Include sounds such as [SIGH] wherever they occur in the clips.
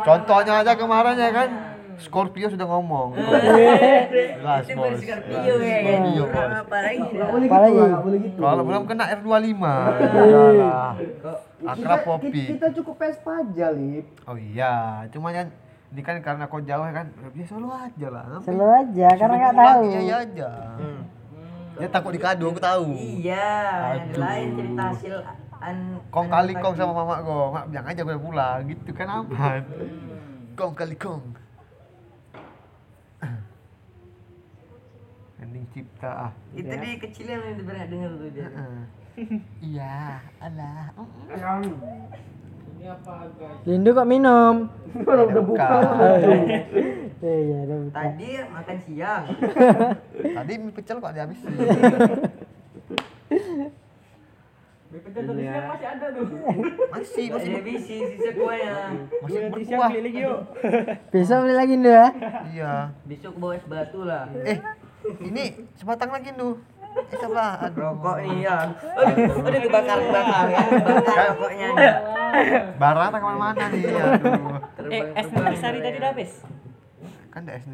Contohnya aja kemarin ya kan, Scorpio sudah ngomong. Jelas Itu bos. Scorpio ya kan. Scorpio bos. gitu Apalagi? gitu. Kalau belum kena R25. Iyalah. Akrab Kita- Popi. Kita, cukup Vespa aja, Lip. Oh iya, cuma kan ini kan karena kau jauh ya kan, ya selalu aja lah. Selalu aja karena nggak tahu. Iya iya aja. Dia takut dikado, aku tahu. Iya, lain cerita hasil an Kong an- kali kong pagi. sama mama kong, mak bilang aja gue pulang, gitu kan aman. Kong kali kong. [CLEARS THROAT] Ending cipta ah. Itu dia kecil yang udah pernah denger tuh dia. Heeh. Iya, alah. Lindu kok minum? Kalau udah buka. [LAUGHS] Iya, iya, udah. Tadi makan siang. Tadi mie pecel kok dihabisin. [LAUGHS] [LAUGHS] Masih, masih Masih bisi sisa kuahnya. masih berkuah. [LAUGHS] Besok beli lagi Lindu ya? Iya. Besok bawa es batu lah. Eh, ini sebatang lagi tuh. Eh. Aduh. Rokok nih ya. Aduh, udah kebakar-bakar ya. Bakar rokoknya nih. Barang ke mana-mana nih. Aduh. Eh, es nutrisari tadi udah habis? Kan ada es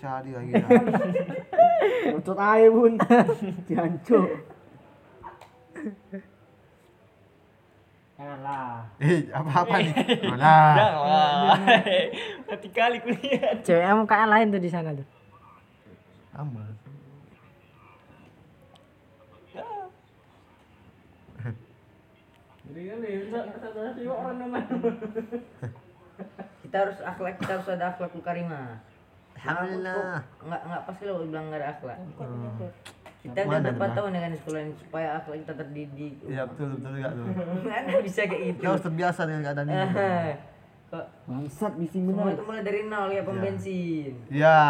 sehari lagi. Ucut aja, Bun. Jancuk. [LAUGHS] Eh, apa-apa nih? [LAUGHS] Nah, Jangan. Mati kali kuliah. Ceweknya mukanya lain tuh di sana tuh. sama. Kita harus akhlak, kita harus ada akhlak karimah. Alhamdulillah. Enggak enggak pas kalau bilang enggak ada akhlak. Kita udah tuh, berapa tahun ya kan di sekolah ini supaya akhlak kita terdidik. Iya betul betul enggak tuh. [LAUGHS] Mana bisa kayak gitu. Kita harus terbiasa dengan keadaan ini. Eh, Kok Bangsat bising semua bener. itu mulai dari nol ya pom bensin. Iya,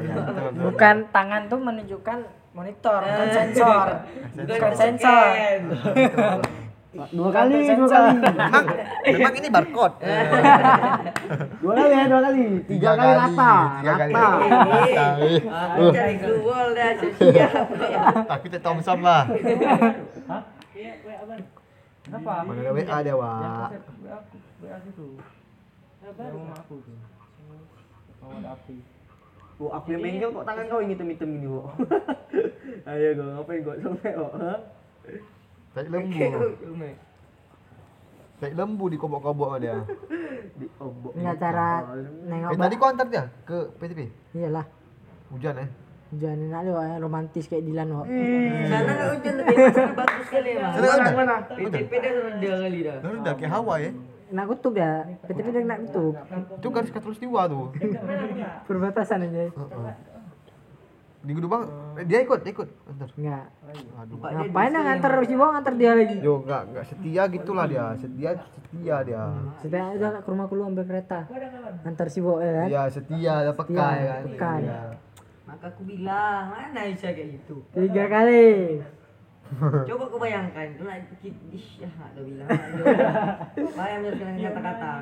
iya betul betul. Bukan tangan tuh menunjukkan monitor, bukan [LAUGHS] sensor. Bukan sensor. Dua kali, dua kali. Memang, memang ini barcode. [LAUGHS] Dua kali ya, dua kali. Tiga kali rata. Tiga kali. Rata. [LAUGHS] Aku cari keluar dah siap. Tapi tetap Thompson lah. Kenapa? Mana ada WA dia, Wak. Oh, aku yang bengkel kok tangan kau yang hitam-hitam gini, Bo. [LAUGHS] Ayo, kau ngapain kok sampai, Bo? Hah? Tai lembu. Tai lembu di kobok-kobok dia. Di obok. Enggak cara nengok. Eh tadi kau antar dia ke PTP? Iyalah. Hujan eh. Jangan enak lu eh, romantis kayak Dilan kok. Sana enggak hujan tapi sana bagus sekali emang. Sana hujan? Mana? PTP dah rendah kali dah. Lalu udah kayak Hawa ya. Nak kutub ya. PTP udah nak kutub. Itu garis katulistiwa tuh. Perbatasan aja. Heeh. Di Gedubang eh, dia ikut, dia ikut. Antar. Enggak. Aduh. Ngapain yang nganter si Bang nganter dia lagi? Yo enggak enggak setia gitulah dia. Setia setia dia. Sudah udah ke rumah lu ambil kereta. Antar si Bo ya kan? Iya, setia, ada peka Setia, ya kan. peka. Iya. Maka aku bilang, mana bisa kayak gitu. Tiga kali. [LAUGHS] Coba kau bayangkan, ish, ya enggak ada bilang. Bayang dengan kata-kata.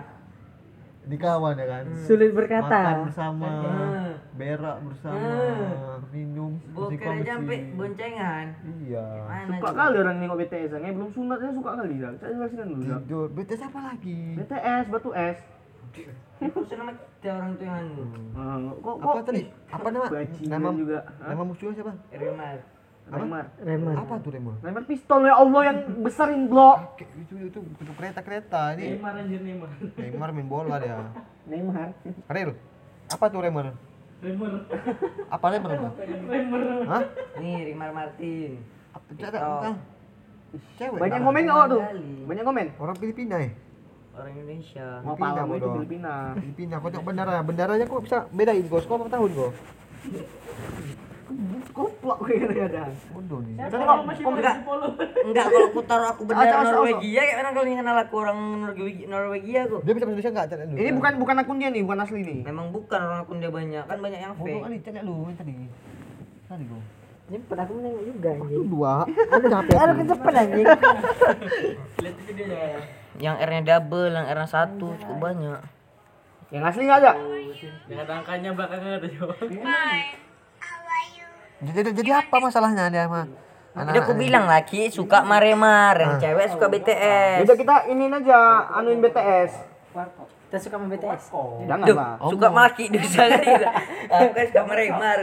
Di kawan ya kan. Sulit Makan berkata. bersama, Hmm. berak bersama, Hmm. minum Boker aja sampai boncengan. Iya. Mana Suka coba? kali orang nengok BTS, yang belum sunat saya suka kali dah. Saya jelasin dulu dah. Tidur. BTS apa lagi? BTS batu es. Itu nama kita orang tuh yang anu. Ah, kok kok Apa tadi? Apa nama? Nama juga. Nama musuhnya siapa? Remal. Neymar. Reman. Apa tuh Remo? Neymar pistol ya Allah yang besarin blok. Kayak Itu itu itu kereta-kereta ini. Neymar anjir Neymar. Neymar main bola dia. [LAUGHS] Neymar. Real. Apa tuh Neymar? Neymar. Apa Neymar? Hah? Nih, Rimar Martin. Apa bukan? Cewek. Banyak komen nggak tuh? Banyak komen. Orang Filipina ya? Orang Indonesia. Mau Filipina, itu. Filipina. Filipina, kau tengok bendera. Benderanya kok bisa bedain kau? Sekolah berapa tahun kau? Koplok gue kadang-kadang. Bodoh nih. Oh, enggak. Enggak kalau aku taruh aku bendera Norwegia kayak mana kalau kenal aku orang Norwegia, Norwegia aku. Dia bisa bahasa Indonesia enggak? Cek dulu. Ini bukan bukan akun dia nih, bukan asli nih. Memang bukan orang akun dia banyak, kan banyak yang Bodoh fake. kali, cek dulu yang tadi. Tadi kau. Jemput aku nengok juga Itu anjing. dua. [LAUGHS] Ada capek. Aduh kecepet anjing. [LAUGHS] Lihat videonya. Yang R-nya double, yang R-nya satu cukup banyak. Yang asli nggak ada? Dengan angkanya belakangnya ada coba. Jadi, jadi apa masalahnya dia mah? Udah aku bilang laki suka Maremar, yang cewek suka BTS. Udah kita iniin aja, anuin BTS. Kita suka main BTS. Jangan Duh, lah. suka maki dosa kan dia. Aku kan suka meremar.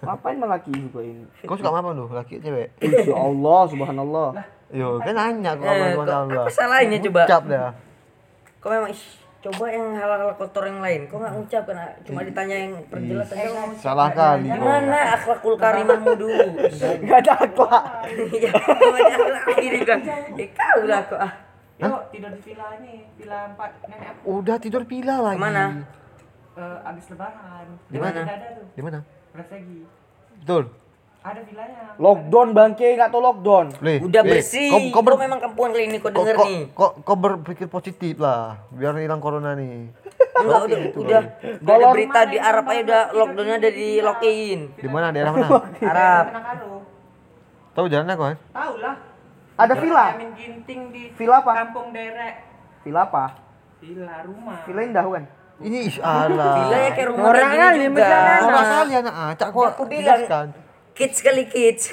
Ngapain melaki juga ini? Kau suka apa lu? Laki cewek? Ya Allah, subhanallah. Yo, kan nanya kok Eh, sama kok- Allah. apa salahnya coba? Ucap dah. Kau memang ih, coba yang hal-hal kotor yang lain. Kau nggak ngucap kan? Cuma ditanya yang perjelas aja. kau. Salah kali. Gimana akhlakul karimahmu dulu? Gak ada akhlak. Ya, kau ada akhlak ini kan. Eh, kau lah kok. ah. Yuk tidur di villa ini, villa empat nenek aku. Udah tidur pila lagi. Ke mana? Eh, abis lebaran. Di mana? Di mana? Bersegi. Betul. Ada villanya. Lockdown bangke, nggak tahu lockdown. Le, Udah bersih. Kau, kau, ber, Kau memang kampungan kali ini kau denger kau, nih. kau, kau berpikir positif lah. Biar hilang corona nih. Enggak udah udah. Udah ada berita di Arab aja udah lockdownnya udah di lockin. Di mana? Daerah mana? Arab. Tahu jalannya kau kan? Tahu lah. Ada villa. Amin ginting di Villa apa? kampung derek. Villa apa? Villa rumah. Villa indah kan? Ini ish Allah. Bila ya kayak rumah Orang kayak kali, gini misalnya. juga. Orang kali anak acak kok Aku bilang. Kids kali kids.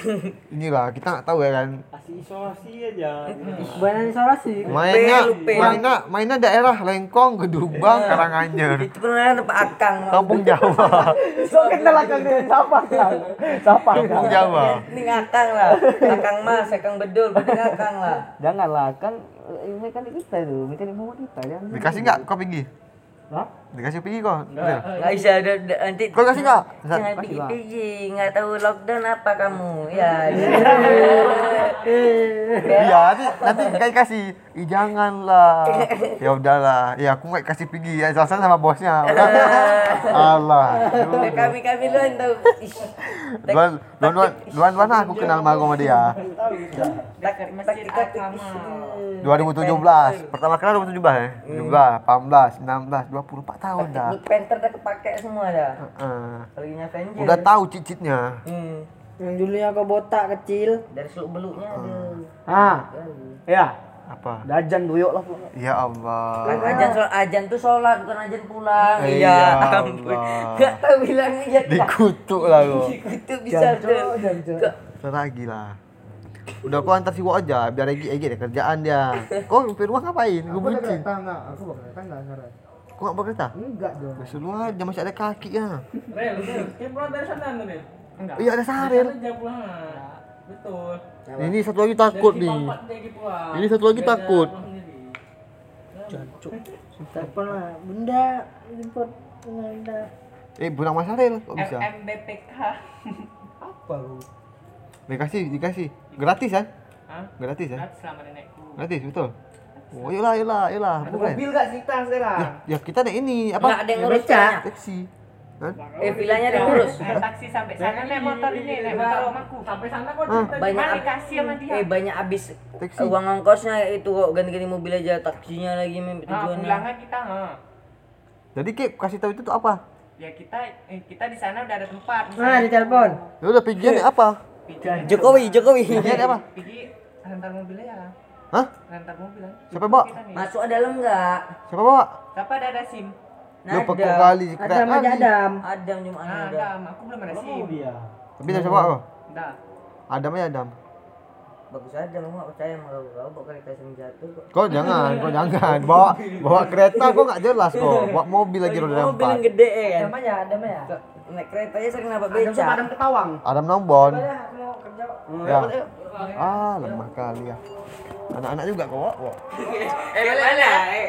Inilah kita nggak tahu ya kan. Kasih isolasi aja. Badan isolasi. Mainnya, mainnya, mainnya daerah Lengkong, Gedubang, Karanganyar, Itu pernah tempat akang. Kampung Jawa, So kenal akang dengan siapa kan? Siapa Kampung Jawa. Ini ngakang lah. Akang mas, akang bedul, berarti ngakang lah. Janganlah kan ini mekanik kita itu, mekanik mama kita jangan. Dikasih nggak kau pergi? Hah? Dikasih pergi kau? Betul. Nggak bisa ada nanti. Kau kasih nggak? Jangan Kasih pergi lah. pergi, nggak tahu lockdown apa kamu. Ya. [LAUGHS] Iya, nanti nanti kayak kasih. Ih janganlah. Ya udahlah. Ya aku nggak kasih pergi. Ya alasan sama bosnya. Udah. Allah. Udah kami kami lu tahu. Luan luan luan luan luan aku kenal sama sama dia. Al-Kamal. 2017. Pertama kali 2017 ya. 17, 18, 16, 24 tahun dah. Teknik penter udah kepake semua dah. Heeh. Udah tahu cicitnya. Hmm. Yang dulunya kau botak kecil. Dari seluk beluknya ada. Ah, ya. Apa? Dajan duyuk lah pokoknya. Ya Allah. Kan ajan sholat, ajan tuh sholat bukan ajan pulang. Iya. ya [LAUGHS] ampun. Allah. Gak tahu bilangnya ya. Dikutuk lah gua. Itu bisa tuh. Lagi lah. Udah kau antar si Wak aja biar Egi Egi ada kerjaan dia. Kau di rumah ngapain? Gue bucin. enggak, aku bakal kereta enggak sekarang. Kau nggak berkereta? Enggak dong. Lu aja masih ada kaki ya. Rel, Rel. Kayak pulang dari sana Rel. Enggak. Iya ada saril. Betul. Ini satu lagi takut nih. Ini satu lagi Beda takut. sendiri. Telepon lah. Bunda, jemput bunda. Eh pulang Mas Saril kok bisa? FMBPK. [LAUGHS] Apa lu? Dikasih dikasih gratis kan? Hah? Gratis ya? Gratis sama nenekku. Gratis betul. Oh iyalah iyalah iyalah. Ada mobil gak kita sekarang? Ya, ya kita nih ini Nggak apa? ada yang ngurus villanya. Taksi. Kan? Eh villanya ada yang ngurus. Eh, taksi sampai sana naik motor ini, naik motor omaku. Sampai sana kok cerita Banyak dikasih sama dia. Eh banyak abis Taksi. uang ongkosnya itu kok ganti-ganti mobil aja taksinya lagi mem Nah, tujuannya. pulangnya kita, ha. Jadi Kek kasih tahu itu tuh apa? Ya kita eh, kita di sana udah ada tempat. Nah, di telepon. Ya udah pijian apa? Pijian. Jokowi, Jokowi. Pijian apa? Pergi rentar mobilnya ya. Hah? Rentar mobil. Siapa bawa? Nih. Masuk dalam enggak? Siapa bawa? Siapa ada ada SIM? Lu pekok Ada. kali Ada keren sama kali. Adam. Adam cuma Nah, ada. ada, aku belum ada SIM. Tapi dari siapa kau? Dah. Adam ya Adam. Bagus aja, aku nggak percaya sama kau. Kau bawa kereta yang jatuh kok. Kau jangan, kau jangan. Bawa bawa kereta kau nggak jelas kok. Bawa mobil lagi roda Mobil yang empat. gede ya kan. Adam aja, Adam ya. Naik kereta aja sering nabrak Ada beca. padang ketawang. Adam Nombon. Mau. Ya. Ah, lemah kali ya. Anak-anak juga kok. [LAUGHS] Eh, mana? Eh,